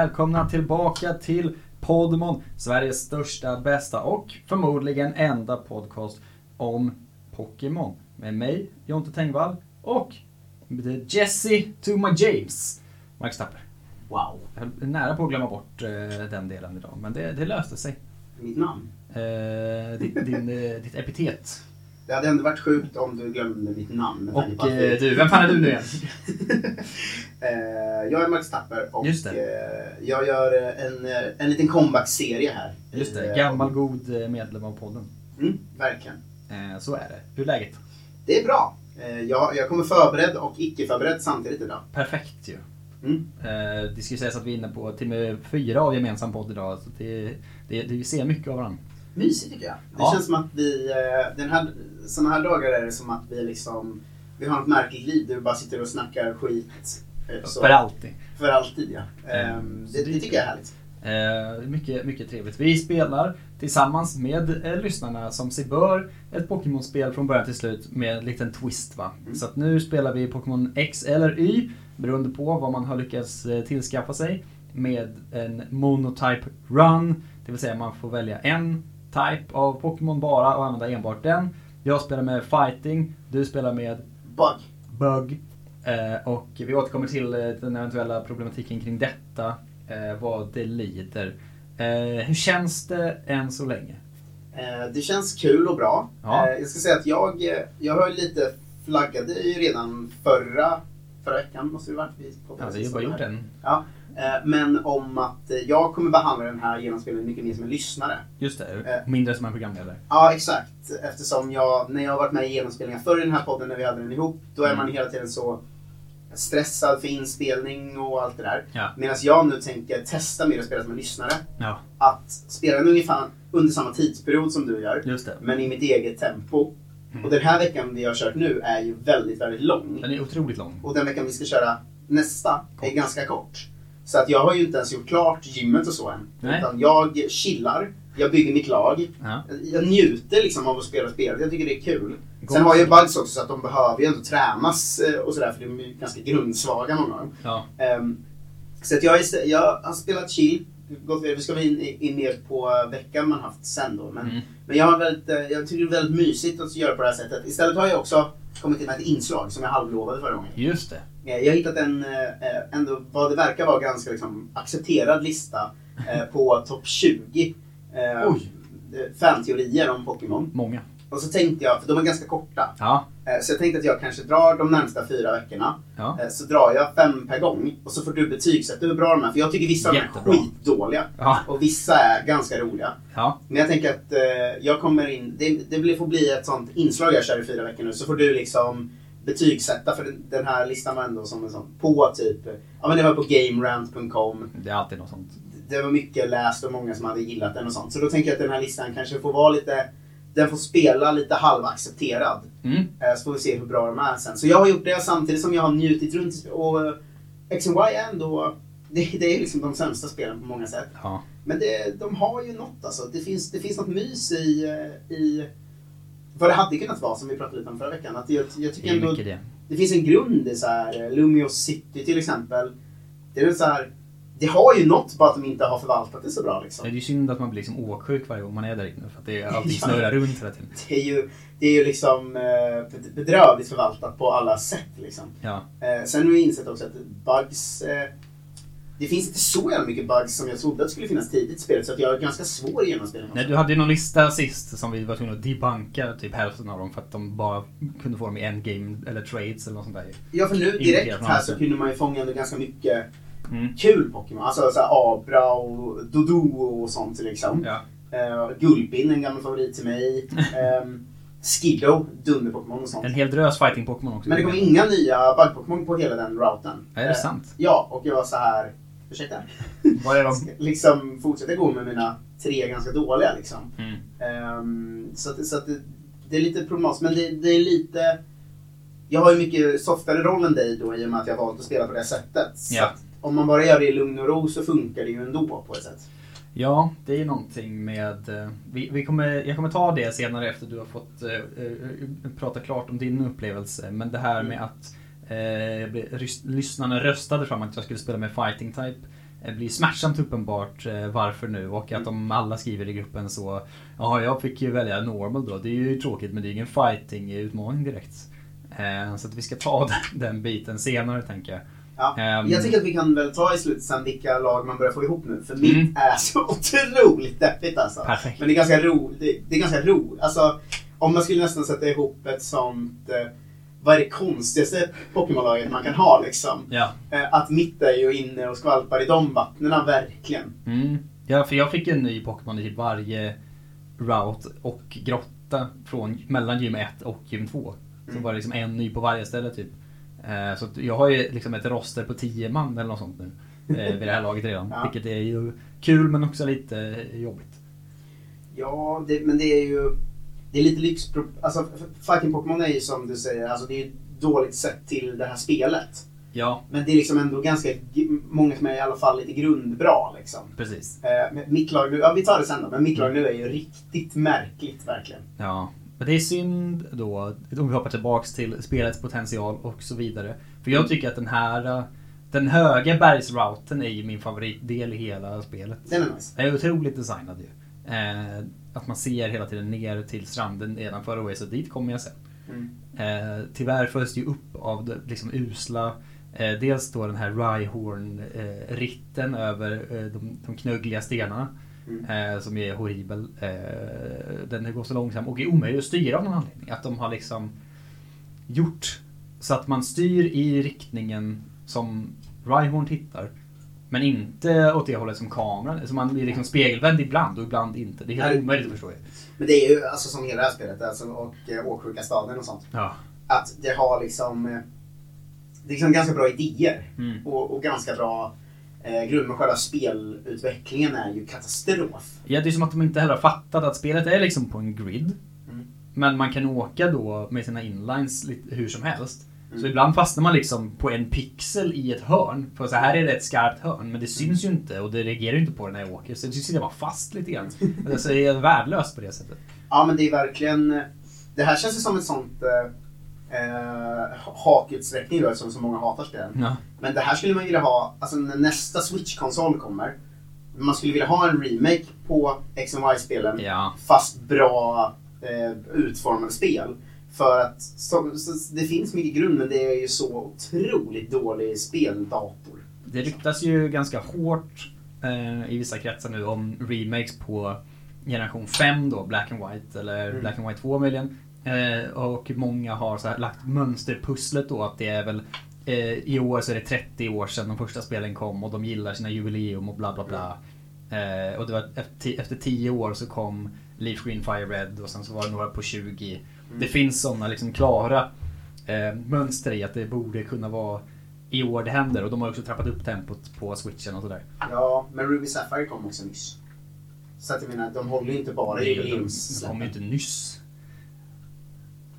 Välkomna tillbaka till Podmon, Sveriges största, bästa och förmodligen enda podcast om Pokémon. Med mig, Jonte Tengvall och Jesse to my James, Mark Stapper. Wow. Jag höll nära på att glömma bort eh, den delen idag, men det, det löste sig. Mitt namn. Eh, ditt, din, eh, ditt epitet. Det hade ändå varit sjukt om du glömde mitt namn. Och eh, du, vem fan är du nu igen? Eh, jag är Max Tapper och eh, jag gör en, en liten comeback-serie här. Just det, gammal god medlem av podden. Mm, verkligen. Så är det. Hur är läget? Det är bra. Jag, jag kommer förberedd och icke-förberedd samtidigt idag. Perfekt ju. Mm. Det ska sägas att vi är inne på timme fyra av gemensam podd idag. Så det, det, det, vi ser mycket av varandra. Mysigt tycker jag. Det Ja. känns som att vi, eh, den här, såna här dagar är det som att vi liksom, vi har ett märkligt liv där vi bara sitter och snackar skit. eh, så- För alltid. För alltid ja. Mm. Det, det tycker jag är härligt. Eh, mycket, mycket trevligt. Vi spelar tillsammans med eh, lyssnarna som sig bör ett Pokémon-spel från början till slut med en liten twist va. Mm. Så att nu spelar vi Pokémon X eller Y beroende på vad man har lyckats eh, tillskaffa sig med en monotype run. Det vill säga man får välja en type av Pokémon bara och använda enbart den. Jag spelar med fighting, du spelar med Bug. bug. Eh, och vi återkommer till eh, den eventuella problematiken kring detta, eh, vad det lider. Eh, hur känns det än så länge? Eh, Det känns kul och bra. Ja. Eh, Jag ska säga att jag, jag har lite flaggade ju redan förra, förra veckan måste det varit. Vi Ja, vi har bara gjort en. Ja, men om att eh, jag kommer behandla den här genomspelningen mycket mer som en lyssnare. Just det, Eh. mindre som en programledare. Ja, exakt. Eftersom jag, när jag har varit med i genomspelningar förr i den här podden när vi hade den ihop, då är Mm. man hela tiden så stressad för inspelning och allt det där. Ja. Medan jag nu tänker testa mer att spela som en lyssnare. Ja, Att spela den ungefär under samma tidsperiod som du gör. men i mitt eget tempo. Mm. Och den här veckan vi har kört nu är ju väldigt, väldigt lång. Den är otroligt lång. Och den veckan vi ska köra nästa Kort. är ganska kort. Så att jag har ju inte ens gjort klart gymmet och så än. Nej. Utan jag chillar, jag bygger mitt lag. Ja. Jag njuter liksom av att spela spelet. Jag tycker det är kul. Gå- Sen har jag bugs också så att de behöver ju ändå tränas eh, och sådär för de är ju ganska grundsvaga många av. Ja. Ehm, så att jag, är, jag har spelat chill. Gått, vi ska in, in mer på veckan man haft sen då. Men, Mm. men jag, har väldigt, eh, jag tycker det är väldigt mysigt att göra på det här sättet. Istället har jag också kommit till med ett inslag som jag halvlovade förra gången. Just det. Eh, Jag har hittat en, eh, ändå, vad det verkar vara, ganska liksom, accepterad lista eh, på topp 20 eh, Oj. eh, fanteorier om Pokémon. Många. Och så tänkte jag, för de är ganska korta, Ja. eh, så jag tänkte att jag kanske drar de närmsta fyra veckorna. Ja. Eh, Så drar jag fem per gång och så får du betygsätta hur bra de är. För jag tycker vissa av dem är skitdåliga. Ja. Och vissa är ganska roliga. Ja. Men jag tänker att eh, jag kommer in, det, det får bli ett sånt inslag jag kör i fyra veckor nu. Så får du liksom betygsätta, för den, den här listan var ändå som en sån, på typ, ja men det var på gamerant.com. Det är alltid något sånt. Det var mycket läst och många som hade gillat den och sånt. Så då tänker jag att den här listan kanske får vara lite, den får spela lite halvaccepterad. Mm. Eh, Så får vi se hur bra de är sen. Så jag har gjort det samtidigt som jag har njutit runt och eh, X and Y är ändå, det, det är liksom de sämsta spelen på många sätt. Ja. Men det, de har ju något alltså. Det finns, det finns något mys i, eh, i vad det hade kunnat vara som vi pratade lite om förra veckan. Att jag, jag Det tycker är ändå det. det finns en grund i så här eh, Lumios City till exempel. Det är så här, det har ju något bara att de inte har förvaltat det så bra liksom. Det är ju synd att man blir liksom åksjuk varje gång man är där inne för att det är alltid Ja. snurrar runt hela tiden. Det är ju, det är ju liksom eh, bedrövligt förvaltat på alla sätt liksom. Ja. Eh, sen har jag insett också att bugs... Det finns inte så jävla mycket bugs som jag trodde att skulle finnas tidigt i spelet. Så att jag är ganska svår genomspelning. Nej, du hade ju någon lista sist som vi var tvungna att debunka typ hälften av dem för att de bara kunde få dem i endgame eller trades eller något sånt där. Ja, för nu direkt här så kunde man ju fånga ändå ganska mycket Mm. kul Pokémon. Alltså så här Abra och Dodo och sånt liksom. Ja. Uh, Gulpin, en gammal favorit till mig. Um, Skiddo, dunder-Pokémon och sånt. En hel drös fighting-Pokémon också. Men det kom inga nya bug-Pokémon på hela den routen. Är det Eh, sant? Ja, och jag var så här... Ursäkta? Vad är de? Liksom fortsätta gå med mina tre ganska dåliga liksom. Mm. Ehm, så att, så att det, det är lite problematiskt, men det, det är lite... Jag har ju mycket softare roll än dig då i och med att jag har valt att spela på det sättet. Så Ja. om man bara gör det i lugn och ro så funkar det ju ändå på ett sätt. Ja, det är någonting med... eh, Vi, vi kommer, jag kommer ta det senare efter du har fått eh, prata klart om din upplevelse. Men det här med att eh, lyssnarna röstade fram att jag skulle spela med fighting type. Det blir smärtsamt uppenbart eh, varför nu och att de alla skriver i gruppen så Ja, jag fick ju välja normal då. Det är ju tråkigt men det är ingen fighting-utmaning direkt. Eh, så att vi ska ta den, biten senare tänker jag. Ja. Ehm. Jag tycker att vi kan väl ta i slutet sen vilka lag man börjar få ihop nu. För Mm. mitt är så otroligt deppigt alltså. Perfekt. Men det är ganska roligt. Det, det är ganska roligt. Alltså, om man skulle nästan sätta ihop ett sånt... Vad är det konstigaste Pokémon-laget man kan ha liksom? Ja. Eh, att mitt är ju inne och skvalpar i de vattnen verkligen. Mm. Ja, för jag fick en ny Pokémon i varje route och grotta från mellan gym 1 och gym 2. Så Mm. var det liksom en ny på varje ställe typ. Eh, Så jag har ju liksom ett roster på 10 man eller något sånt nu. eh, Vid det här laget redan. Ja. Vilket är ju kul men också lite jobbigt. Ja, det, men det är ju... Det är lite lyx... Alltså, f- Fighting Pokémon är ju som du säger, alltså det är dåligt sett till det här spelet. Ja, Men det är liksom ändå ganska, många som är i alla fall lite grundbra liksom. precis. Eh, mitt lag nu, ja vi tar det sen då, men mitt lag nu är ju riktigt märkligt verkligen. Ja. Men det är synd då, om vi hoppar tillbaks till spelets potential och så vidare. För jag tycker att den här, eh, den höga bergsrouten är ju min favoritdel i hela spelet. Den är nice. Den är otroligt designad ju. Eh, att man ser hela tiden ner till stranden nedanför och så dit kommer jag sen. Mm. Eh, tyvärr följs det ju upp av det liksom usla eh, Dels då den här Rhyhorn-ritten över eh, de, de knuggliga stenarna. Mm. Eh, som är horribel. Eh, den går så långsam och är omöjlig att styra av någon anledning. Att de har liksom gjort så att man styr i riktningen som Rhyhorn tittar. Men inte åt det hållet som kameran. Så man blir liksom spegelvänd ibland och ibland inte. Det är helt omöjligt att förstå. Men det är ju alltså som hela det här spelet alltså, och eh, Åksjuka staden och sånt. Ja. Att det har liksom, eh, det är liksom ganska bra idéer Mm. och, och ganska bra eh, grund. Men själva spelutvecklingen är ju katastrof. Ja, det är som att de inte heller har fattat att spelet är liksom på en grid. Mm. Men man kan åka då med sina inlines lite hur som helst. Så Mm. ibland fastnar man liksom på en pixel i ett hörn. För så här är det ett skarpt hörn, men det syns ju inte och det reagerar ju inte på det när jag åker. Så det sitter bara fast lite grann. Alltså det är värdelöst på det sättet. Ja men det är verkligen, eh, det här känns ju som ett sånt eh, eh, hakutsträckning då eftersom så många hatar spelen. Ja. Men det här skulle man vilja ha, alltså när nästa Switch-konsol kommer. Man skulle vilja ha en remake på X and Y-spelen. Ja. Fast bra eh, utformade spel. För att så, det finns mycket grund men det är ju så otroligt dålig speldator. Det ryktas ju ganska hårt eh, i vissa kretsar nu om remakes på generation 5 då, Black and White eller Mm. Black and White 2 möjligen. Eh, och många har så här lagt mönsterpusslet då att det är väl eh, i år så är det 30 år sedan de första spelen kom och de gillar sina jubileum och bla bla bla. Eh, och det var efter, efter 10 år så kom Leaf Green Fire Red och sen så var det några på 20. Det finns sådana liksom klara eh, mönster i att det borde kunna vara i år det händer och de har också trappat upp tempot på switchen och sådär. Ja, men Ruby Sapphire kom också nyss. Så att jag menar, de håller ju inte bara är ju- De kom ju inte nyss.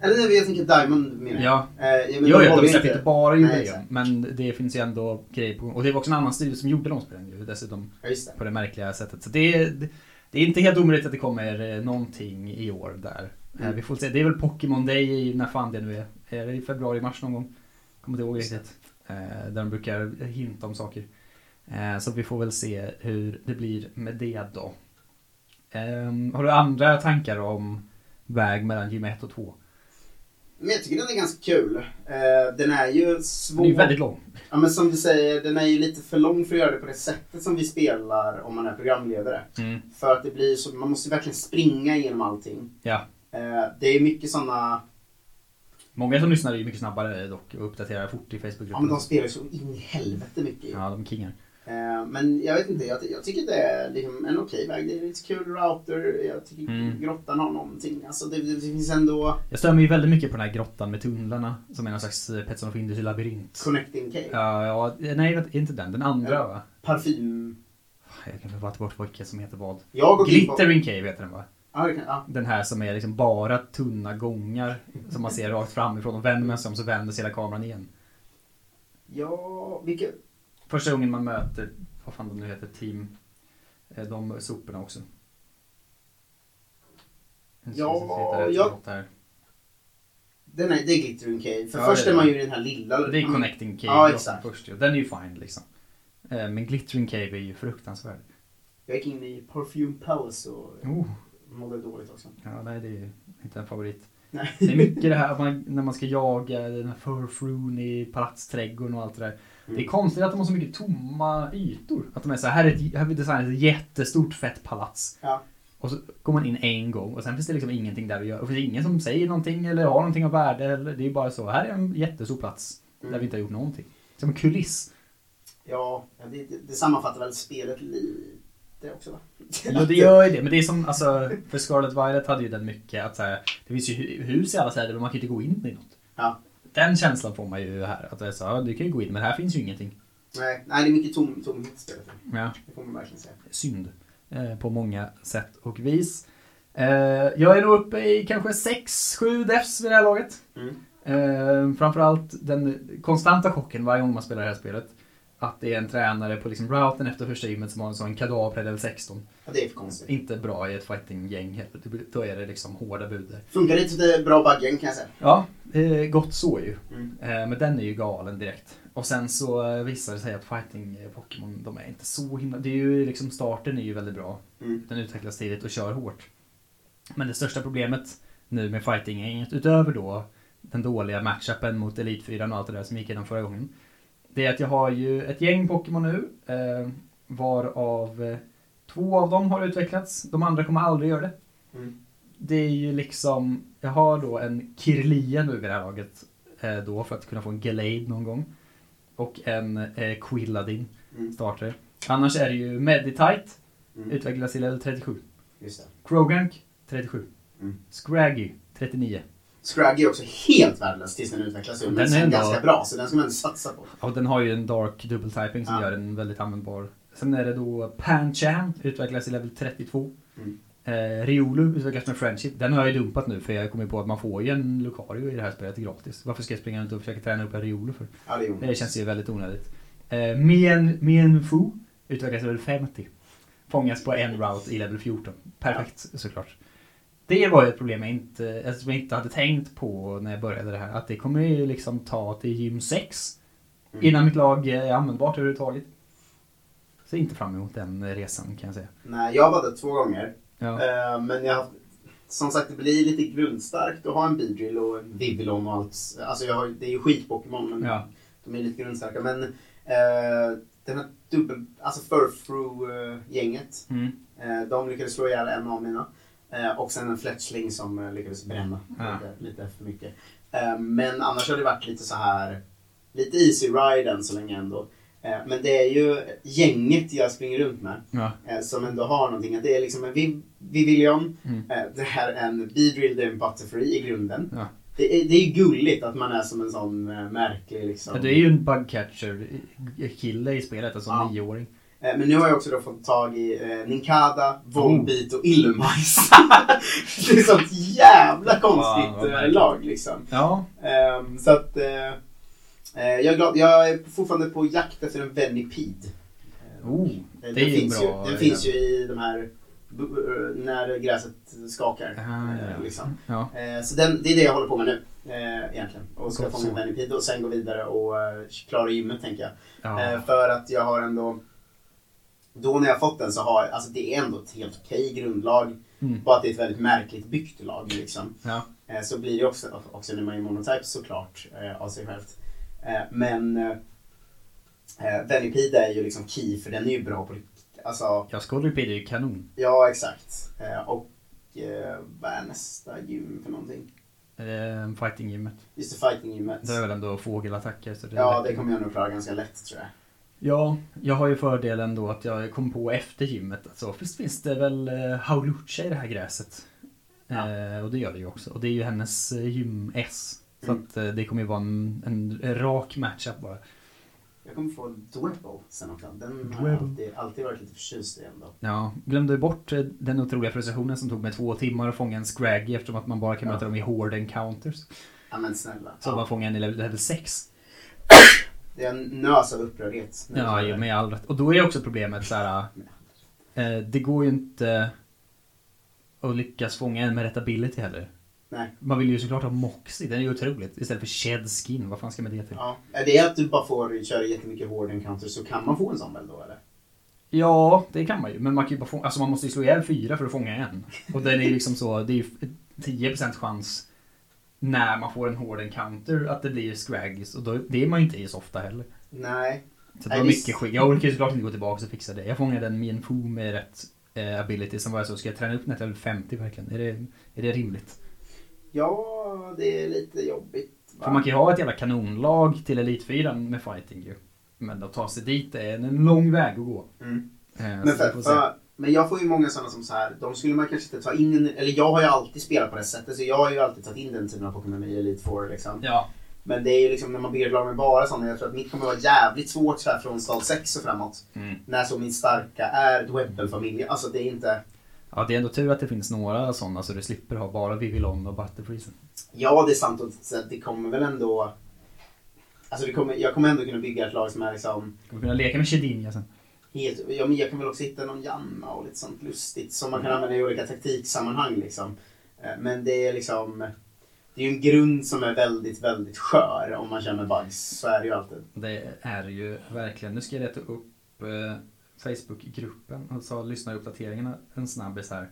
Eller nej, jag tänker Diamond menar jag. Ja. Eh, ja, men Jo, de ja, de släppte inte bara Nej, jubileum. exakt. Men det finns ju ändå grejer på. Och det var också en annan studio som gjorde de spelen ju dessutom. Ja, det. På det märkliga sättet. Så det är, det, det är inte helt omöjligt att det kommer eh, någonting i år där. Mm. Vi får se. Det är väl Pokémon Day i, när fan det nu är. Är det i februari, mars någon gång? Kommer inte ihåg riktigt. Eh, Där de brukar hinta om saker. Eh, Så vi får väl se hur det blir med det då. Ehm, Har du andra tankar om väg mellan gym 1 och 2? Men jag tycker den är ganska kul. Den är ju svår. Den är väldigt lång. Ja, men som du säger, den är ju lite för lång för att göra det på det sättet som vi spelar om man är programledare. Mm. För att det blir så, man måste verkligen springa igenom allting. Ja. Eh, det är mycket sådana, Många som lyssnar är ju mycket snabbare dock och uppdaterar fort i ja men Facebookgruppen. de spelar ju så in i helvete mycket. Ja, de kingar. Eh, men jag vet inte, jag, jag tycker det är liksom en okej väg. Det är lite kul router, jag tycker Mm. grottan har någonting. Alltså det, det finns ändå Jag stör mig ju väldigt mycket på den här grottan med tunnlarna som är någon slags eh, Petson of Industry labyrint. connecting cave. Ja, ja, nej inte den. Den andra Ja. va? Parfym. Jag kan ta bort vilka som heter vad. In på... Glittering Cave heter den va? Ja, kan, ja. Den här som är liksom bara tunna gångar som man ser rakt framifrån och vänder man sig om så vänder sig hela kameran igen. ja, vilka... Första gången man möter, vad fan de nu heter, team, eh, de soporna också. Ja, något här. Den är, det är Glittering Cave. För Ja, först är man ju i den här lilla... Det är Connecting Cave Ja, ja, exakt. först ju. Den är ju fine liksom. Eh, Men Glittering Cave är ju fruktansvärd. Jag gick in i Perfume Palace och Oh. Mådde dåligt också. Ja, nej det är inte en favorit. Nej. Det är mycket det här man, när man ska jaga den här furfrun i palatsträdgården och allt det där. Det är Mm. konstigt att de har så mycket tomma ytor. Att de är så här, här, är ett, här har vi designat ett jättestort fett palats. Ja. Och så går man in en gång och sen finns det liksom ingenting där att göra. Och det finns ingen som säger någonting eller har någonting av värde. Eller, det är bara så, här är en jättestor plats där Mm. vi inte har gjort någonting. Som en kuliss. Ja, det, det, det sammanfattar väl spelet lite också va? Ja, det gör ju det. Men det är som, alltså, för Scarlet Violet hade ju den mycket att så här, det finns ju hu- hus i alla städer men man kan ju inte gå in i något. Ja. Den känslan får man ju här. Att det är så, ja, du kan ju gå in men här finns ju ingenting. Nej, nej, det är mycket tom, tomhet i spelet. Ja. Det får man verkligen säga. synd eh, på många sätt och vis. Eh, jag är nog uppe i kanske 6-7 defs vid det här laget. Mm. Eh, framförallt den konstanta chocken varje gång man spelar det här spelet. Att det är en tränare på liksom routen efter första gymmet som har en sån kadaver level 16. Ja, det är för konstigt. Inte bra i ett fighting-gäng heller. Det Då är det liksom hårda bud. Funkar lite bra buggen kan jag säga. Ja, eh, gott så ju. Mm. Eh, men den är ju galen direkt. Och sen så eh, visar det sig att fighting-Pokémon, de är inte så himla... Det är ju liksom, starten är ju väldigt bra. Mm. Den utvecklas tidigt och kör hårt. Men det största problemet nu med fighting-gänget, utöver då den dåliga matchupen mot 4 och allt det där som gick igenom förra gången. Det är att jag har ju ett gäng Pokémon nu, eh, varav eh, två av dem har utvecklats. De andra kommer aldrig göra det. Mm. Det är ju liksom, jag har då en Kirlia nu vid det här laget. Eh, då för att kunna få en Gallade någon gång. Och en eh, Quilladin Mm. starter. Annars är det ju Meditite, Mm. utvecklas till level 37. Just det. Krogank 37. Mm. Scraggy 39. Scraggy är också helt värdelös tills den utvecklas. Den Men är sen ändå- ganska bra, så den ska man ändå satsa på. Och den har ju en dark double typing som Ja. gör den väldigt användbar. Sen är det då Panchan, utvecklas till level 32. Mm. Eh, Riolu utvecklas med Friendship. Den har jag ju dumpat nu för jag kommer på att man får ju en Lucario i det här spelet gratis. Varför ska jag springa runt och försöka träna upp en Riolu för? Ja, det är. Det känns ju väldigt onödigt. Eh, Mien, Mien Fu utvecklas till level 50. Fångas på en route i level 14. Perfekt såklart. Det var ju ett problem jag inte, alltså, jag inte hade tänkt på när jag började det här. Att det kommer ju liksom ta till gym 6 Mm. innan mitt lag är användbart överhuvudtaget. Så inte fram emot den resan kan jag säga. Nej, jag har varit två gånger. Ja. Eh, men jag som sagt, det blir lite grundstarkt att ha en Beedrill och en Vivillon och allt. Alltså jag har, det är ju skit-Pokémon, men ja. de är lite grundstarka. Men eh, den här dubbel, alltså Furfru-gänget, Mm. eh, de lyckades slå ihjäl en av mina. Eh, och sen en Fletchling som eh, lyckades bränna Ja. lite, lite för mycket. Eh, men annars har det varit lite så här, lite easy ride än så länge ändå. Men det är ju gänget jag springer runt med Ja. som ändå har någonting. Att det är liksom en Viv- Vivillon, Mm. det här är en Beedrill, det är en Butterfree i grunden. Ja. Det är, det är gulligt att man är som en sån märklig liksom. Ja, Du är ju en bugcatcher-kille i spelet, alltså Ja. nioåring. Eh, Men nu har jag också då fått tag i eh, Ninkada, Oh. Volbeat och Illumais. det är sånt jävla konstigt eh, lag liksom. Ja. Ehm, så att eh, eh, jag, är glad, jag är fortfarande på jakt efter en Venipede. Eh, Oh, den det är finns bra Ju, den finns ju i de här eh, när gräset skakar. Ah, eh, ja. liksom. Ja. Eh, Så den, det är det jag håller på med nu eh, egentligen. Och ska Gott fånga så. Venipede och sen gå vidare och eh, klara gymmet tänker jag. Ja. Eh, för att jag har ändå, då när jag fått den så har alltså det är ändå ett helt okej grundlag. Mm. Bara att det är ett väldigt märkligt byggt lag liksom. Ja. Eh, så blir det också, också när man är monotype såklart eh, av sig självt. Eh, men Venipede är ju liksom key för den är ju bra på Alltså, Ja, Skolripid är ju kanon. ja exakt. Och vad är nästa gym för någonting? Fighting-gymmet. Just det, fighting-gymmet. Det är väl ändå fågelattacker. Så det Ja, det kommer jag nog klara ganska lätt tror jag. Ja, jag har ju fördelen då att jag kom på efter gymmet att så visst finns det väl eh, Haulucha i det här gräset. Ja. Eh, och det gör det ju också. Och det är ju hennes eh, gym S. Så Mm. att eh, det kommer ju vara en, en, rak matchup bara. Jag kommer få Dwebble sen också. Den har jag alltid, alltid varit lite förtjust i ändå. Ja, glömde bort den otroliga frustrationen som tog mig två timmar att fånga en Scraggy eftersom att man bara kan Ja. möta dem i hård encounters. Ja men snälla. Så ja. man fångar en i level 6. Det är en nös av upprördhet. Ja, det. med all rätt. Och då är också problemet så här. eh, det går ju inte att lyckas fånga en med rätt ability heller. Nej. Man vill ju såklart ha Moxie, den är ju otroligt. Istället för Shed Skin, vad fan ska man det till? Ja. Är det att du bara får köra jättemycket hård encounter så kan man få en sån väl då eller? Ja, det kan man ju. Men man kan ju bara fånga, alltså man måste ju slå ihjäl fyra för att fånga en. Och den är ju liksom så, det är ju 10% chans när man får en hård encounter att det blir scraggis. Och då, det är man ju inte i så ofta heller. Nej. Så det var mycket skit. Jag orkar ju såklart inte gå tillbaka och fixa det. Jag fångade en Mien Fu med rätt eh, ability som var så, ska jag träna upp den till level 50 verkligen? Är det, är det rimligt? Ja, det är lite jobbigt. va? För man kan ju ha ett jävla kanonlag till 4 med fighting ju. Men att ta sig dit är en, lång väg att gå. Mm. Eh, Men, för, för, men jag får ju många sådana som så här, de skulle man kanske inte ta in, eller jag har ju alltid spelat på det sättet så jag har ju alltid tagit in den typen av Pokémon i Elite Four liksom. Ja, Men det är ju liksom när man ett lag med bara sådana, jag tror att mitt kommer vara jävligt svårt så här från stad 6 och framåt. mm. När så min starka är Dwebbel-familjen. Alltså det är inte... ja, det är ändå tur att det finns några sådana så du slipper ha bara Vivillon och Butterfreezen. Ja, det är sant. Och det kommer väl ändå... Alltså det kommer, jag kommer ändå kunna bygga ett lag som är liksom Kommer kunna leka med Shedinja sen. helt... Ja, men jag kan väl också hitta någon Janna och lite sånt lustigt som man kan använda i olika taktiksammanhang liksom. Eh, Men det är liksom... Det är ju en grund som är väldigt, väldigt skör om man känner bugs. Så är det ju alltid. Det är ju verkligen. Nu ska jag leta upp eh, Facebookgruppen och så lyssnar uppdateringarna en snabbis här.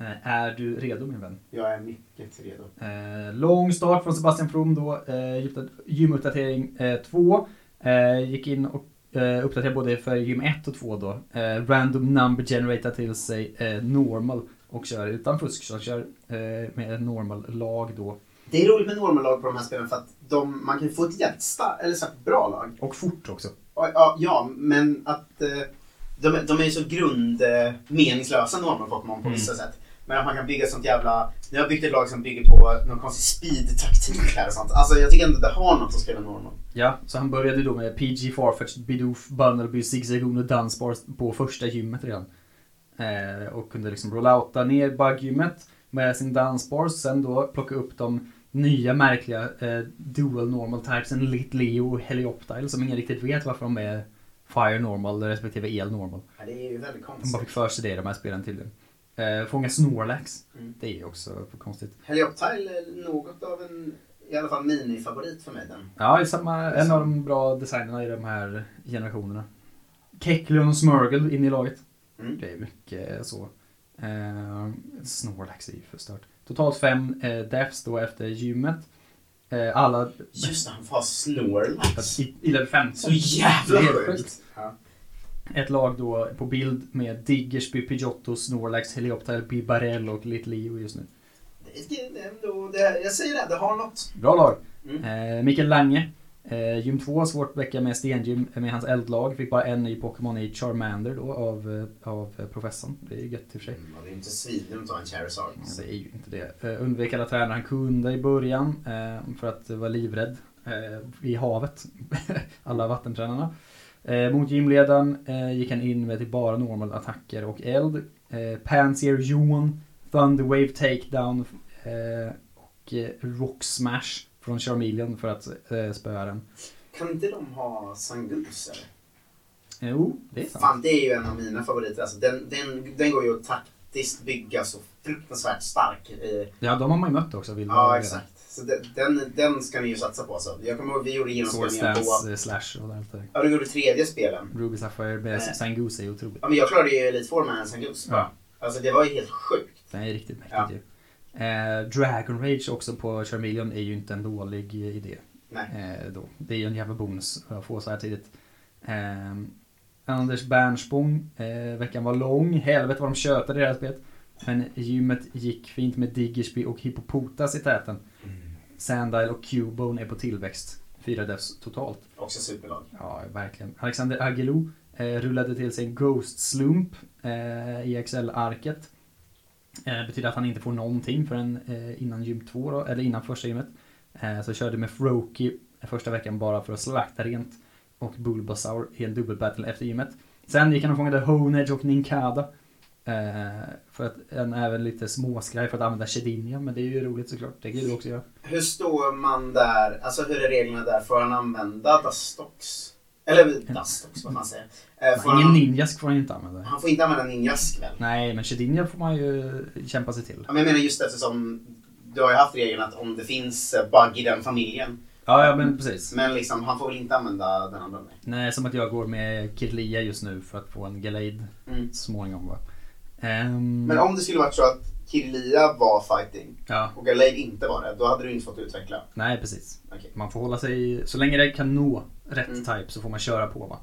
Eh, är du redo min vän? Jag är mycket redo. Eh, lång start från Sebastian From då. Eh, gym- gymuppdatering 2. Eh, gick in och eh, uppdaterade både för gym 1 och 2 då. Eh, random number generator till sig eh, normal och kör utan fusk. Så kör eh, med en normal lag då. Det är roligt med normallag på de här spelen för att de, man kan få ett star- eller så bra lag. Och fort också. Ja, men att eh, de, de är ju så grund eh, normal Pokémon på Mm. vissa sätt. Men att man kan bygga sånt jävla... Nu har byggt ett lag som bygger på någon konstig speed-taktik här och sånt. Alltså jag tycker ändå det har något att spela normal. Ja, så han började då med PG, Farfetch, Bidoof, Bunnelby, Zigzagoon och Dunsparce på första gymmet redan. Eh, och kunde liksom rollouta ner bugggymmet med sin Dunsparce. Sen då plocka upp de nya märkliga eh, dual normal typesen Lit Leo och Helioptile som ingen riktigt vet varför de är Fire normal respektive El normal. Ja, det är ju väldigt De bara konstigt. fick för sig det i de här spelen tydligen. Eh, fånga Snorlax. Mm. Det är ju också konstigt. Helioptile är något av en, i alla fall minifavorit för mig den. Ja, är samma, en av de bra designerna i de här generationerna. Kecleon och Smurgle in i laget. Mm. Det är mycket så. Eh, Snorlax är ju förstört. Totalt fem eh, deaths då efter gymmet. Eh, alla Just det, han får ha Snorlax. i, i level 15. Så jävla sjukt. sjukt. Ja. Ett lag då på bild med Diggersby, Pidgeotto, Snorlax, Helioptile, Bibarell och Little Leo just nu. Ändå- det, jag säger det, det har något. Bra lag. Mm. Eh, Mikael Lange. Eh, gym 2, svårt vecka med stengym med hans eldlag. Fick bara en ny Pokémon i Charmander då av, eh, av eh, professorn. Det är ju gött i och för sig. Mm, det är inte svindumt att ha en Charizard. Det är ju inte det. Eh, undvek alla tränare han kunde i början eh, för att vara livrädd eh, i havet. alla vattentränarna. Eh, mot gymledaren eh, gick han in med till bara normal attacker och eld. Eh, Pansier Johan, Thunderwave Takedown eh, och eh, Rock Smash från Charmeleon för att eh, spöa den. Kan inte de ha Sangus eller? Jo, det är sant. Fan, det är ju en av mina favoriter. Alltså, den, den, den går ju att taktiskt bygga så fruktansvärt stark. I, Ja, de har man ju mött också. Vill ja, exakt. Så den, den, ska ni ju satsa på. Så. Jag kommer ihåg vi gjorde genomspelningar på... eh, Slash och allt det. Ja, du gjorde tredje spelen. Ruby Sapphire med Eh. Sangoose är otroligt. Ja, men jag klarade ju Elite Four med en Sangus. Ja. Alltså det var ju helt sjukt. Den är riktigt mäktigt Ja. ju. Eh, Dragon Rage också på Charmeleon är ju inte en dålig eh, idé. Nej. Eh, då. Det är ju en jävla bonus att få så här tidigt. Eh, Anders Bernspång, eh, veckan var lång. Helvete vad de tjötade i det här spelet. Men gymmet gick fint med Diggersby och Hippopotas i täten. Sandile och Cubone är på tillväxt. Fyra defs totalt. Också superlag. Ja, verkligen. Alexander Agilou eh, rullade till sig en Ghost Slump eh, i Excel-arket. Eh, betyder att han inte får någonting förrän eh, innan gym 2 då, eller innan första gymmet. Så körde med Froki första veckan bara för att slakta rent. Och Bulbasaur i en dubbelbattle efter gymmet. Sen gick han och fångade Honedge och Ninkada. Eh, för att en även lite småskraj för att använda Shedinja, men det är ju roligt såklart. Det kan du också göra. Hur står man där? Alltså hur är reglerna där? Får han använda Dustox? Eller Dustox, vad man säger. Eh, får Ingen han, ninjask får han inte använda. han får inte använda Ninjask väl? Nej, men Shedinja får man ju kämpa sig till. Ja, men jag menar just eftersom du har ju haft regeln att om det finns eh, bug i den familjen. Ja, ja men precis. Men liksom, han får väl inte använda den andra? Nej. Nej, som att jag går med Kirlia just nu för att få en Gallade Mm. småningom va. Ehm, Men om det skulle varit så att Kirlia var fighting Ja, och Gallade inte var det, då hade du inte fått utveckla. nej precis. Okej. Man får hålla sig, så länge det kan nå rätt Mm. type så får man köra på va.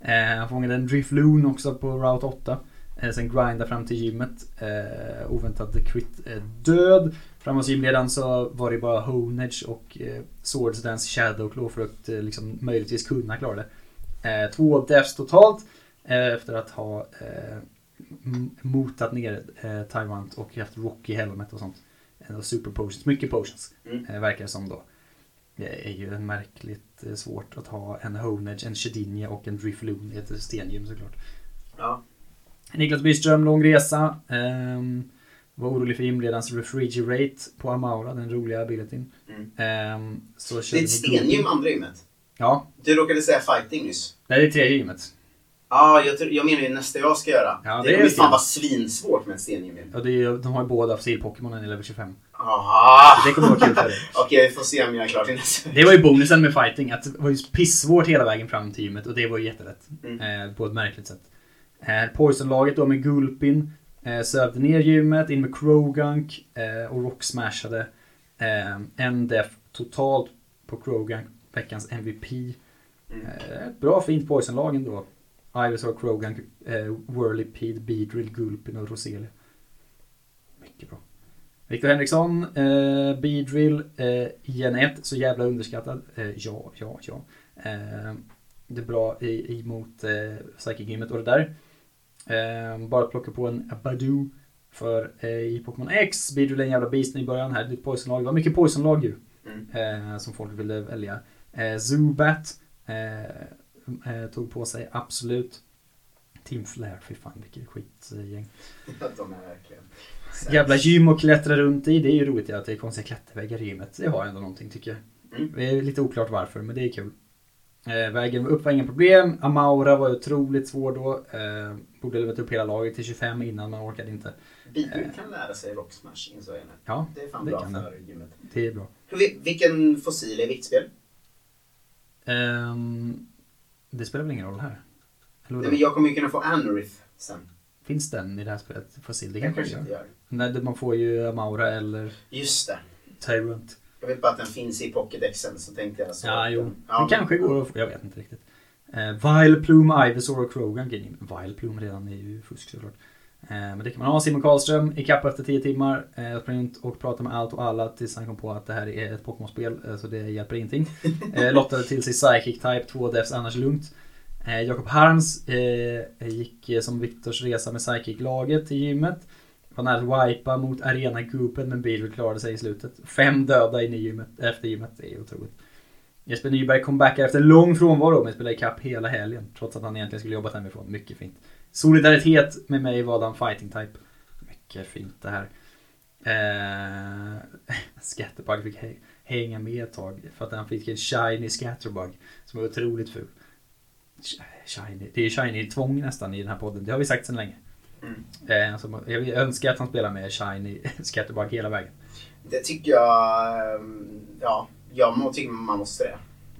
Eh, han fångade en Drifloon också på Route 8. Eh, sen grinda fram till gymmet. Eh, oväntad crit eh, död. Framåt gymledaren så var det bara Honage och eh, Swords Dance Shadowclaw för att eh, liksom, möjligtvis kunna klara det. Två deaths totalt efter att ha motat ner eh, Tyrant och haft Rocky Helmet och sånt. Eh, och super potions, mycket potions Mm. eh, verkar det som då. Det är ju märkligt eh, svårt att ha en Honage, en Shedinja och en Drifloon i ett stengym såklart. Ja. Niklas Byström, lång resa. Ehm, var orolig för gymledarens refrigerate på Amaura, den roliga abilityn. Mm. Ehm, så Det är ett stengym, andra gymmet. Ja, Du råkade säga fighting nyss. nej, det är tredje gymmet. Ja, jag, tror- jag menar ju nästa jag ska göra. Ja, det det är kommer ju fan vara svinsvårt med stengym ju. Och det är, de har ju båda fossil-Pokémonen i level 25. Ah! Så det kommer vara kul för dig. Okej, vi får se om jag är klar till nästa Det var ju bonusen med fighting, att det var ju pissvårt hela vägen fram till gymmet och det var ju jättelätt. Mm. Eh, på ett märkligt sätt. Eh, Poison-laget då med Gulpin eh, sövde ner gymmet, in med Krogunk eh, och Rock smashade. Eh, en def totalt på Krogunk, veckans MVP. Mm. Eh, bra fint Poison-lag ändå. Ivysaur, Krogunk, eh, Whirlipede, Beedrill, Gulpin och Roselia. Mycket bra. Viktor Henriksson, eh, Beedrill, eh, gen 1, så jävla underskattad. Eh, ja, ja, ja. Eh, det är bra i, emot eh, Psychic-gymmet och det där. Eh, bara plocka på en Badoo för eh, i Pokémon X. Beedrill är en jävla beast i början här. Ett Poison-lag. Det var mycket Poison-lag ju. Mm. Eh, som folk ville välja. Eh, Zubat eh, eh, tog på sig absolut. Team Flare, fy fan vilket skitgäng. De är verkligen... Jävla gym att klättra runt i. Det är ju roligt att det är konstiga klätterväggar i gymmet. Det har ändå någonting tycker jag. Mm. Det är lite oklart varför, men det är kul. Eh, vägen upp var inga problem. Amaura var otroligt svår då. Eh, borde levat upp hela laget till 25 innan, man orkade inte. Beedrill kan lära sig rock smash, insåg jag nu. Ja, Det är fan det bra kan för gymmet. det är bra. Hur vi- Vilken fossil är viktspel? Ehm, det spelar väl ingen roll här? Eller Nej, men jag kommer ju kunna få Anorith sen. Finns den i det här spelet? Fossil? Det kanske kanske inte gör. Nej, det- man får ju Amaura eller Just det. Tyrant. Jag vet bara att den finns i Pokédexen så tänkte jag så. Ja, jo. Ja, det kanske går att få, jag vet inte riktigt. Eh, Vileplume, Ivysaur och Krogan. Vileplume redan är ju fusk såklart. Eh, men det kan man ha. Simon Karlström i kapp efter 10 timmar. Eh, sprang runt och pratade med allt och alla tills han kom på att det här är ett Pokémon-spel. Eh, så det hjälper ingenting. Lottade till sig Psychic Type, två defs annars lugnt. Jakob Harms gick som Viktors resa med Psychic-laget till gymmet. Var nära att wipa mot Arena-gruppen men Beedrill klarade sig i slutet. Fem döda in i gymmet, efter gymmet. Det är otroligt. Jesper Nyberg kom back efter lång frånvaro men spelade ikapp hela helgen. Trots att han egentligen skulle jobbat hemifrån. Mycket fint. Solidaritet med mig valde han fighting type. Mycket fint det här. Eh, Scatterbug fick hä- hänga med ett tag för att han fick en shiny Scatterbug som var otroligt ful. Sh- Shiny. Det är shiny-tvång nästan i den här podden. Det har vi sagt sedan länge. Mm. Eh, alltså, jag önskar att han spelar med shiny Scatterbug hela vägen. Det tycker jag... ehm, Ja, jag tycker man måste det.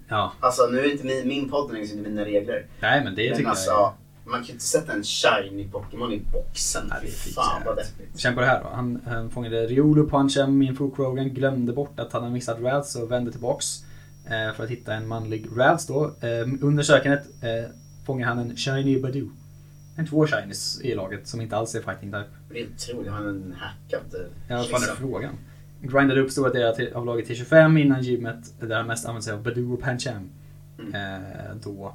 Ja, Alltså nu är inte min, min podd längre så inte mina regler. nej men det men tycker alltså, jag man kan inte sätta en shiny Pokémon i boxen. Ja, det är fan vad deppigt. Känn på det här då. Han, han fångade Riolu, Punchem, Minfu, Krogan, glömde bort att han hade missat Rals och vände tillbaks. Eh, för att hitta en manlig Rals då. Eh, under sökandet eh, fångar han en Shiny Badoo. En två Shinies i laget som inte alls är fighting type. Det är otroligt, han är en hackad... eh, Ja, vad fan är liksom. frågan? Grindade upp stora delar av laget till 25 innan gymmet där han mest använde sig av Badoo och Pancham. Mm. Eh, då.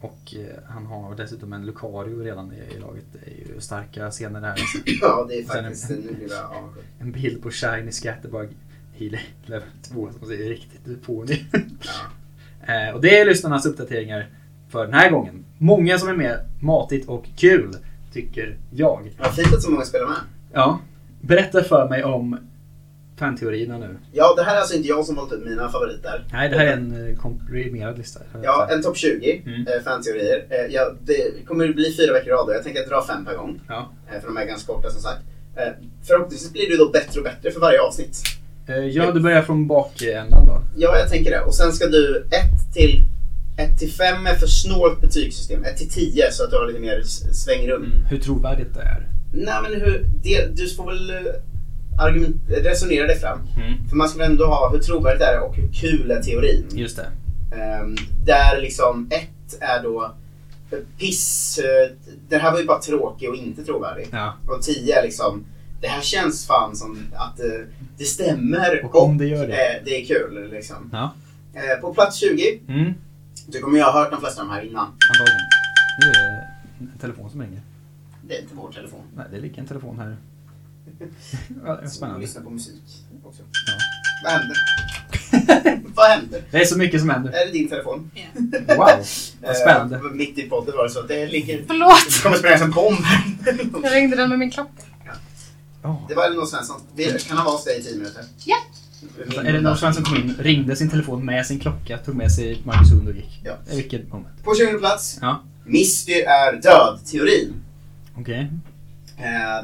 Och eh, han har dessutom en Lucario redan i, laget. Det är ju starka scener där. Ja, det är faktiskt... Nu jag avundsjuk. En bild på Shiny Scatterbug i level 2 som ser riktigt fånig Ja. eh, Och det är lyssnarnas uppdateringar för den här gången. Många som är med, matigt och kul, tycker jag. Vad fint att så många spelar med. Ja, berätta för mig om fanteorierna nu. Ja, det här är alltså inte jag som valt ut mina favoriter. Nej, det här är en eh, komprimerad lista. Ja, en topp 20 Mm. eh, fanteorier. Eh, ja, det kommer bli fyra veckor i rad jag tänker dra fem per gång. Ja. Eh, för de är ganska korta som sagt. Förhoppningsvis blir det då bättre och bättre för varje avsnitt. Ja, du börjar från bakändan då. Ja, jag tänker det. Och sen ska du 1 till 1 till 5 är för snålt betygssystem. 1 till 10 så att du har lite mer svängrum. Hur trovärdigt det är. Nej men hur, det, du får väl argument, resonera dig fram. För man ska väl ändå ha hur trovärdigt är det och hur kul är teorin. Just det. Ehm, där liksom ett är då piss. eh, Den här var ju bara tråkig och inte trovärdig. Ja. Och 10 är liksom det här känns fan som att eh, det stämmer Och om det gör det. eh, det är kul. Liksom. Ja. Eh, på plats 20, Mm. du kommer ju ha hört de flesta av de här innan. Antagligen. Nu är det en telefon som ringer. Det är inte vår telefon. Nej, det ligger en telefon här. Ja, Så Spännande. lyssna på musik också. Ja. Vad händer? Vad händer? Det är så mycket som händer. Är det din telefon? Wow, vad spännande. Eh, mitt i podden var det så att det ligger... Förlåt! Det kommer sprängas en bomb. Jag ringde den med min klocka. Ja. Det var Elinor Svensson. Vi kan ha vara hos dig i 10 minuter. Ja. Alltså, Elinor Svensson kom in, ringde sin telefon med sin klocka, tog med sig Marcus Hund och gick. Ja. Vilket moment? På 20 plats. Ja. Misty är död-teorin. Okej. Eh,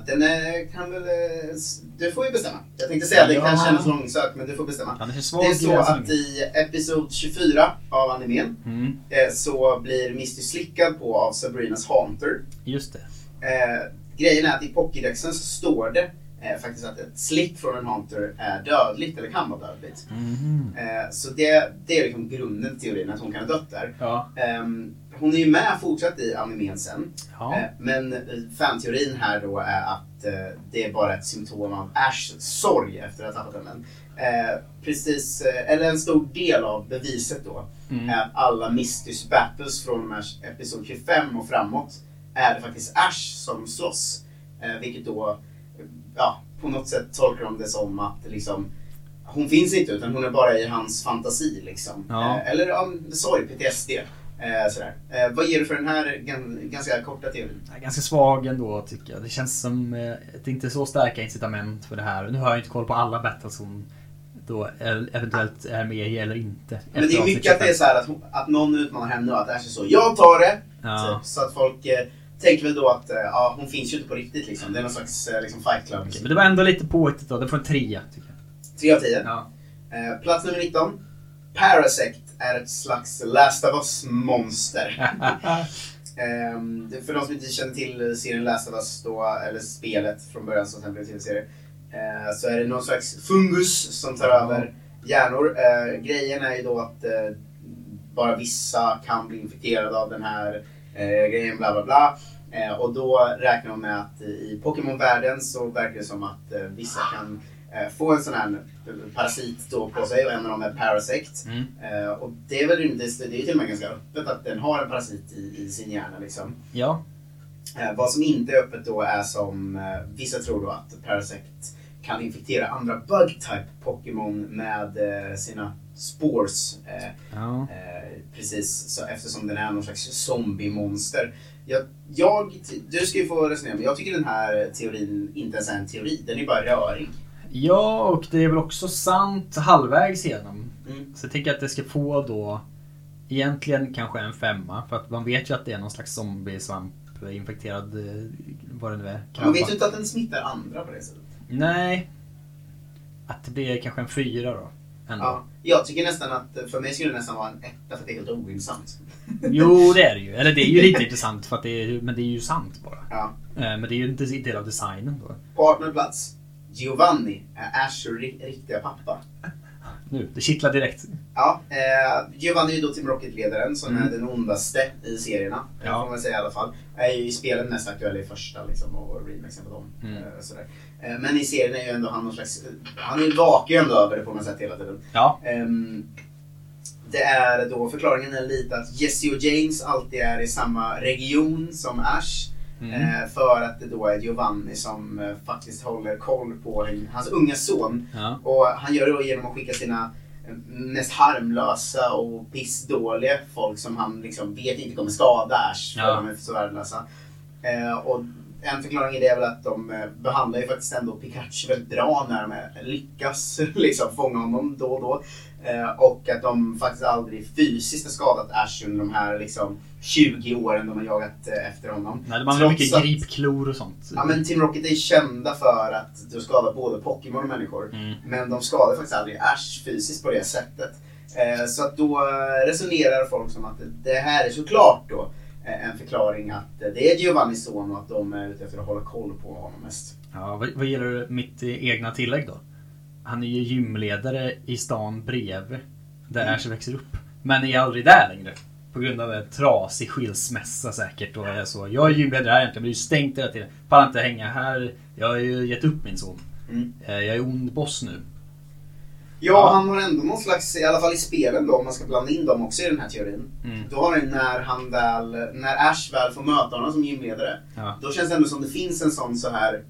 den är, kan väl... eh, Du får ju bestämma. Jag tänkte säga att det Ja. kan kännas långsökt, men du får bestämma. Han är svag Det är så att i episod 24 av animen Mm, eh, så blir Misty slickad på av Sabrinas Haunter. just det. Eh, grejen är att i Pokédexen så står det eh, faktiskt att ett slick från en Haunter är dödligt, eller kan vara dödligt. Mhm. Eh, så det, det är liksom grunden till teorin, att hon kan ha dött där. Ja. Ehm, hon är ju med fortsatt i animen sen. Ja. Eh, men eh, fanteorin här då är att eh, det är bara ett symptom av Ashs sorg efter att ha tappat. Eh, precis, eh, eller en stor del av beviset då Mm. är att alla Mistys battles från episod 25 och framåt är det faktiskt Ash som slåss. Eh, vilket då, eh, ja, på något sätt tolkar de det som att liksom hon finns inte utan hon är bara i hans fantasi liksom. Ja. Eh, eller ja, sorg, PTSD. Eh, sådär. Eh, vad ger du för den här gan- ganska korta teorin? Ganska svag ändå tycker jag. Det känns som eh, det inte så starka incitament för det här. Nu har jag inte koll på alla battles hon då el- eventuellt är med i eller inte. Men det är mycket att det är 25. så här att, hon- att någon utmanar henne och att Ash är så, jag tar det! Ja. Typ. Så att folk eh, tänker väl då att eh, ja, hon finns ju inte på riktigt liksom. Det är någon slags eh, liksom, fight club. Okej, men det var ändå lite påhittigt då. Det får en trea tycker jag. 3 av 10. Ja. Eh, plats nummer 19. Parasect är ett slags Last of Us-monster. Ehm, det- för de som inte känner till serien Last of Us, då, eller spelet från början som sen blev tv-serie, eh, så är det någon slags fungus som tar Ja. över hjärnor. Eh, grejen är ju då att eh, bara vissa kan bli infekterade av den här eh, grejen, bla bla bla. Eh, och då räknar de med att i Pokémon-världen så verkar det som att eh, vissa kan eh, få en sån här parasit då på sig och en av dem är Parasect. Mm. Eh, och det är väl rimligt, det är ju till och med ganska öppet att den har en parasit i, i sin hjärna liksom. Ja. Eh, vad som inte är öppet då är som eh, vissa tror då att Parasect kan infektera andra Bug-type Pokémon med eh, sina spores. Eh, Ja. eh, precis så, eftersom den är någon slags zombie-monster. Jag, jag, du ska ju få resonera, men jag tycker den här teorin inte ens är en teori. Den är bara rörig. ja, och det är väl också sant halvvägs igenom. Mm. Så jag tänker att det ska få då egentligen kanske en femma. För att man vet ju att det är någon slags zombiesvamp infekterad, eh, vad det nu är. Man vet ju inte att den smittar andra på det sättet. Nej. Att det blir kanske en fyra då. Ändå. Ja, jag tycker nästan att, för mig skulle det nästan vara en etta för att det är helt ointressant. Jo, det är det ju. Eller det är ju lite intressant för att det är, men det är ju sant bara. Ja. Eh, Men det är ju inte en del av designen då. På 18 plats, Giovanni är Ash ri- riktiga pappa. Nu, det kittlar direkt. Ja, eh, Giovanni är då Team Rocket-ledaren som Mm. är den ondaste i serierna. Ja. Får man säga i alla fall. Är ju i spelen mest aktuell i första liksom, och remixen på dem. Mm. Eh, sådär. Eh, men i serien är ju ändå han någon slags... Han är ju ändå över det på något sätt hela tiden. Ja. Ehm, det är då, förklaringen är lite att Jesse och James alltid är i samma region som Ash. Mm. Eh, för att det då är Giovanni som eh, faktiskt håller koll på hans unga son. Ja. Och han gör det då genom att skicka sina eh, mest harmlösa och pissdåliga folk som han liksom vet inte kommer skada Ash för Ja. de är så värdelösa. Och en förklaring i det är väl att de eh, behandlar ju faktiskt ändå Pikachu väldigt bra när de lyckas liksom fånga honom då och då. Och att de faktiskt aldrig fysiskt har skadat Ash under de här liksom, 20 åren de har jagat eh, efter honom. Nej, de använder mycket att- gripklor och sånt. Ja men Team Rocket är kända för att de skadar både Pokémon och människor. Mm. Men de skadar faktiskt aldrig Ash fysiskt på det sättet. Eh, så att då eh, resonerar folk som att det här är såklart då eh, en förklaring att det är Giovannis son och att de är ute efter att hålla koll på honom mest. Ja, vad, vad gäller mitt egna tillägg då? Han är ju gymledare i stan bredvid. Där Mm. Ash växer upp. Men är aldrig där längre. På grund av en trasig skilsmässa säkert. Och är så. Jag är gymledare här egentligen, blir ju stängt hela tiden. Pallar inte hänga här. Jag har ju gett upp min son. Mm. Eh, Jag är ond boss nu. Ja, Ja. han har ändå någon slags, i alla fall i spelen då, om man ska blanda in dem också i den här teorin. Mm. Då har han när han väl, när Ash väl får möta honom som gymledare. Ja. Då känns det ändå som det finns en sån så här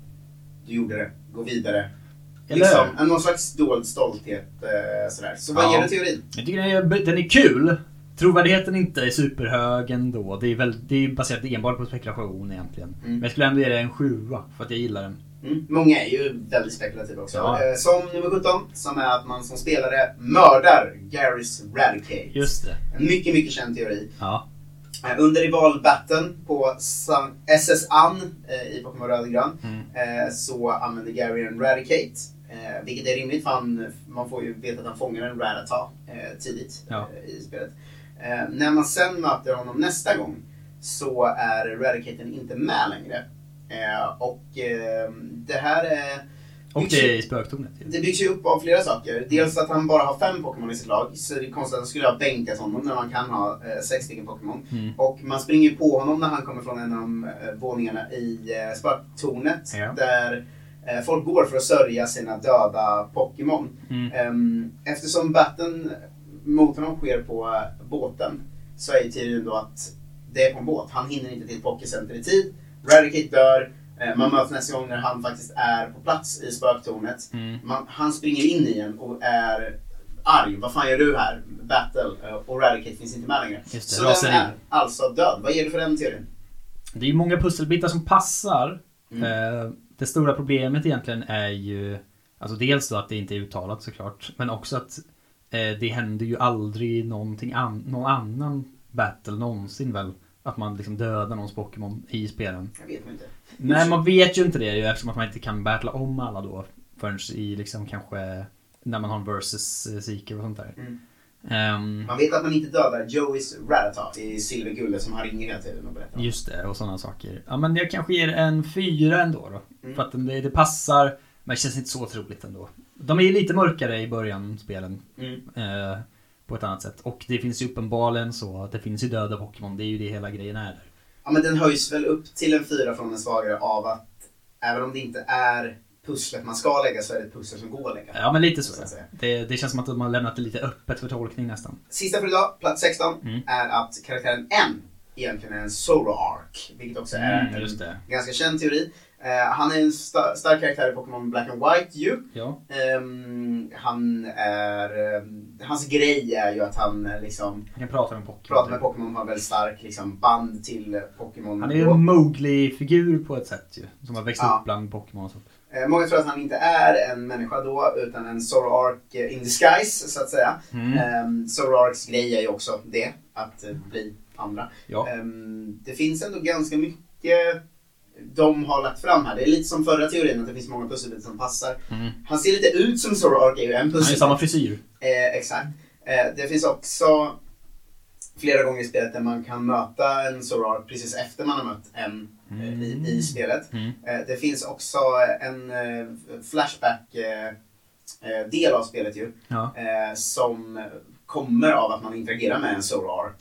du gjorde det, gå vidare. Eller Liksom, någon slags dold stolthet eh, sådär. Så vad Ja. ger du teorin? Jag tycker den är, den är kul. Trovärdigheten inte är superhög ändå. Det är, väl, det är baserat enbart på spekulation egentligen. Mm. Men jag skulle ändå ge det en sjua för att jag gillar den. Mm. Många är ju väldigt spekulativa också. Ja. Eh, som nummer 17, som är att man som spelare mördar Garys Radicate. Just det. En mycket, mycket känd teori. Ja. Eh, Under rivalbatten på SS An eh, i Pokémon Röd och Grön Mm. så använder Gary en Radicate. Vilket är rimligt för han, man får ju veta att han fångar en Rattata eh, tidigt Ja. i spelet. Eh, när man sen möter honom nästa gång så är Radicaten inte med längre. Eh, och eh, det här är... Och byggs det är i spöktornet. det byggs ju upp av flera saker. Dels att han bara har fem Pokémon i sitt lag. Så det är konstigt att han skulle ha bänkat honom när man kan ha eh, sex stycken Pokémon. Mm. Och man springer på honom när han kommer från en av eh, våningarna i eh, spöktornet. Ja. Där eh, folk går för att sörja sina döda Pokémon. Mm. Ehm, eftersom batten mot honom sker på eh, båten så är ju teorin då att det är på en båt. Han hinner inte till Pokécenter i tid. Radicate dör. Eh, man möts nästa gång när han faktiskt är på plats i spöktornet. Mm. Man, han springer in i en och är arg. Vad fan gör du här? Battle. Eh, och Radicate finns inte med längre. Just det, så den raseri. är alltså död. Vad ger du för den teorin? Det är ju många pusselbitar som passar. Mm. Det stora problemet egentligen är ju Alltså dels då att det inte är uttalat såklart. Men också att det händer ju aldrig någonting an- någon annan battle någonsin väl. Att man liksom dödar någons Pokémon i spelen. Jag vet inte. Nej, man vet ju inte det ju eftersom att man inte kan battla om alla då. Förrän i liksom kanske när man har en versus eh, seeker och sånt där. Mm. Ehm, Man vet att man inte dödar Joeys Rattata i silverguldet som han ringer hela tiden och berättar om. Just det, och sådana saker. Ja men jag kanske ger en fyra ändå då. Mm. För att det, det passar, men det känns inte så troligt ändå. De är ju lite mörkare i början, spelen. Mm. Eh, på ett annat sätt. Och det finns ju uppenbarligen så att det finns ju döda Pokémon. Det är ju det hela grejen är där. Ja men den höjs väl upp till en fyra från en svagare av att även om det inte är pusslet man ska lägga så är det ett pussel som går att lägga. Ja men lite så. Så att säga. Det, det känns som att de har lämnat det lite öppet för tolkning nästan. Sista för idag, plats 16, Mm. är att karaktären M egentligen är en Zoroark. Vilket också är Mm, en just det. ganska känd teori. Eh, han är en sta- stark karaktär i Pokémon Black and White ju. Ja. Ehm, han är... ehm, hans grej är ju att han eh, liksom Jag kan prata med Pokémon. pratar med Pokémon, har väldigt stark liksom, band till eh, Pokémon. Han är en Mowgli-figur på ett sätt ju. Som har växt Ja. upp bland Pokémon och sånt. Eh, många tror att han inte är en människa då, utan en Zoroark eh, in disguise, så att säga. Mm. Mm. Zoroarks grej är ju också det, att eh, bli andra. Ja. Ehm, det finns ändå ganska mycket de har lagt fram här. Det är lite som förra teorin, att det finns många pusselbitar som passar. Mm. Han ser lite ut som Zoroark, är ju en Han har pusselbit. samma frisyr. Eh, exakt. Eh, det finns också flera gånger i spelet där man kan möta en Zoroark precis efter man har mött en eh, i, i spelet. Mm. Eh, det finns också en eh, Flashback-del av spelet ju. Ja. eh, som kommer av att man interagerar med en Zoroark.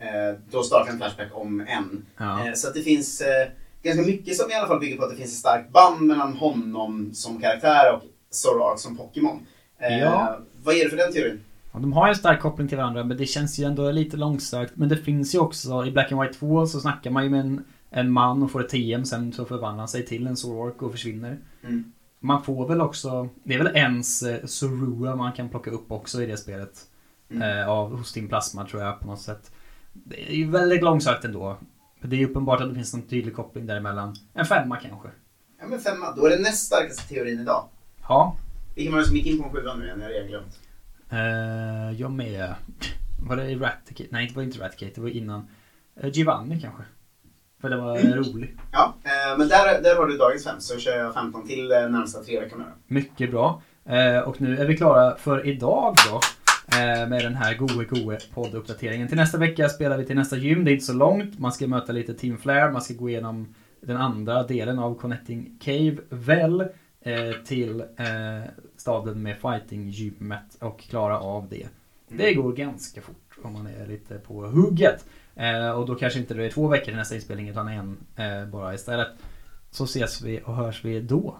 Eh, då startar en Flashback om en. Ja. Eh, så att det finns eh, ganska mycket som i alla fall bygger på att det finns ett starkt band mellan honom som karaktär och Zoroark som Pokémon. Eh, Ja. Vad ger du för den teorin? Ja, de har en stark koppling till varandra men det känns ju ändå lite långsökt. Men det finns ju också, i Black and White 2 så snackar man ju med en, en man och får ett TM sen så förvandlar han sig till en Zoroark och försvinner. Mm. Man får väl också, det är väl ens eh, Zorua man kan plocka upp också i det spelet. Mm. Eh, av, hos din plasma tror jag på något sätt. Det är ju väldigt långsökt ändå. Men Det är uppenbart att det finns någon tydlig koppling däremellan. En femma kanske. Ja men femma, då är det näst starkaste teorin idag. Ja. Vilken var det som gick in på en sjua nu igen? Jag har redan glömt. Eh, jag med. Var det Raticate? Nej, det var inte Raticate. Det var innan. Eh, Giovanni kanske. För det var rolig. Ja, eh, men där, där har du dagens fem så kör jag 15 till närmsta tre veckorna. Mycket bra. Och nu är vi klara för idag då. Eh, med den här goe goe podduppdateringen. Till nästa vecka spelar vi till nästa gym. Det är inte så långt. Man ska möta lite Team Flare. Man ska gå igenom den andra delen av Connecting Cave väl. Eh, till eh, staden med fighting-gymmet och klara av det. Det går ganska fort om man är lite på hugget. Och då kanske inte det är två veckor till nästa inspelning utan en bara istället. Så ses vi och hörs vi då.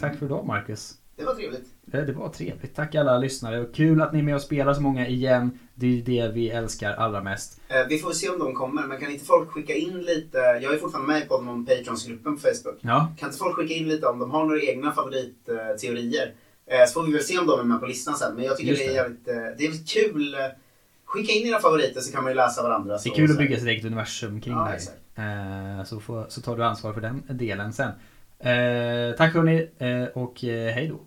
Tack för idag Marcus. Det var trevligt. Eh, Det var trevligt. Tack alla lyssnare och kul att ni är med och spelar så många igen. Det är det vi älskar allra mest. Eh, vi får se om de kommer, men kan inte folk skicka in lite? Jag är fortfarande med på någon Patrons-gruppen på Facebook. Ja, Kan inte folk skicka in lite om de har några egna favoritteorier? Eh, så får vi väl se om de är med på listan sen. Men jag tycker Just det är jävligt, det är kul. Skicka in era favoriter så kan man ju läsa varandra. det är kul att bygga sitt eget universum kring Ja, det här. Så, får, så tar du ansvar för den delen sen. Eh, tack hörni eh, och eh, hej då.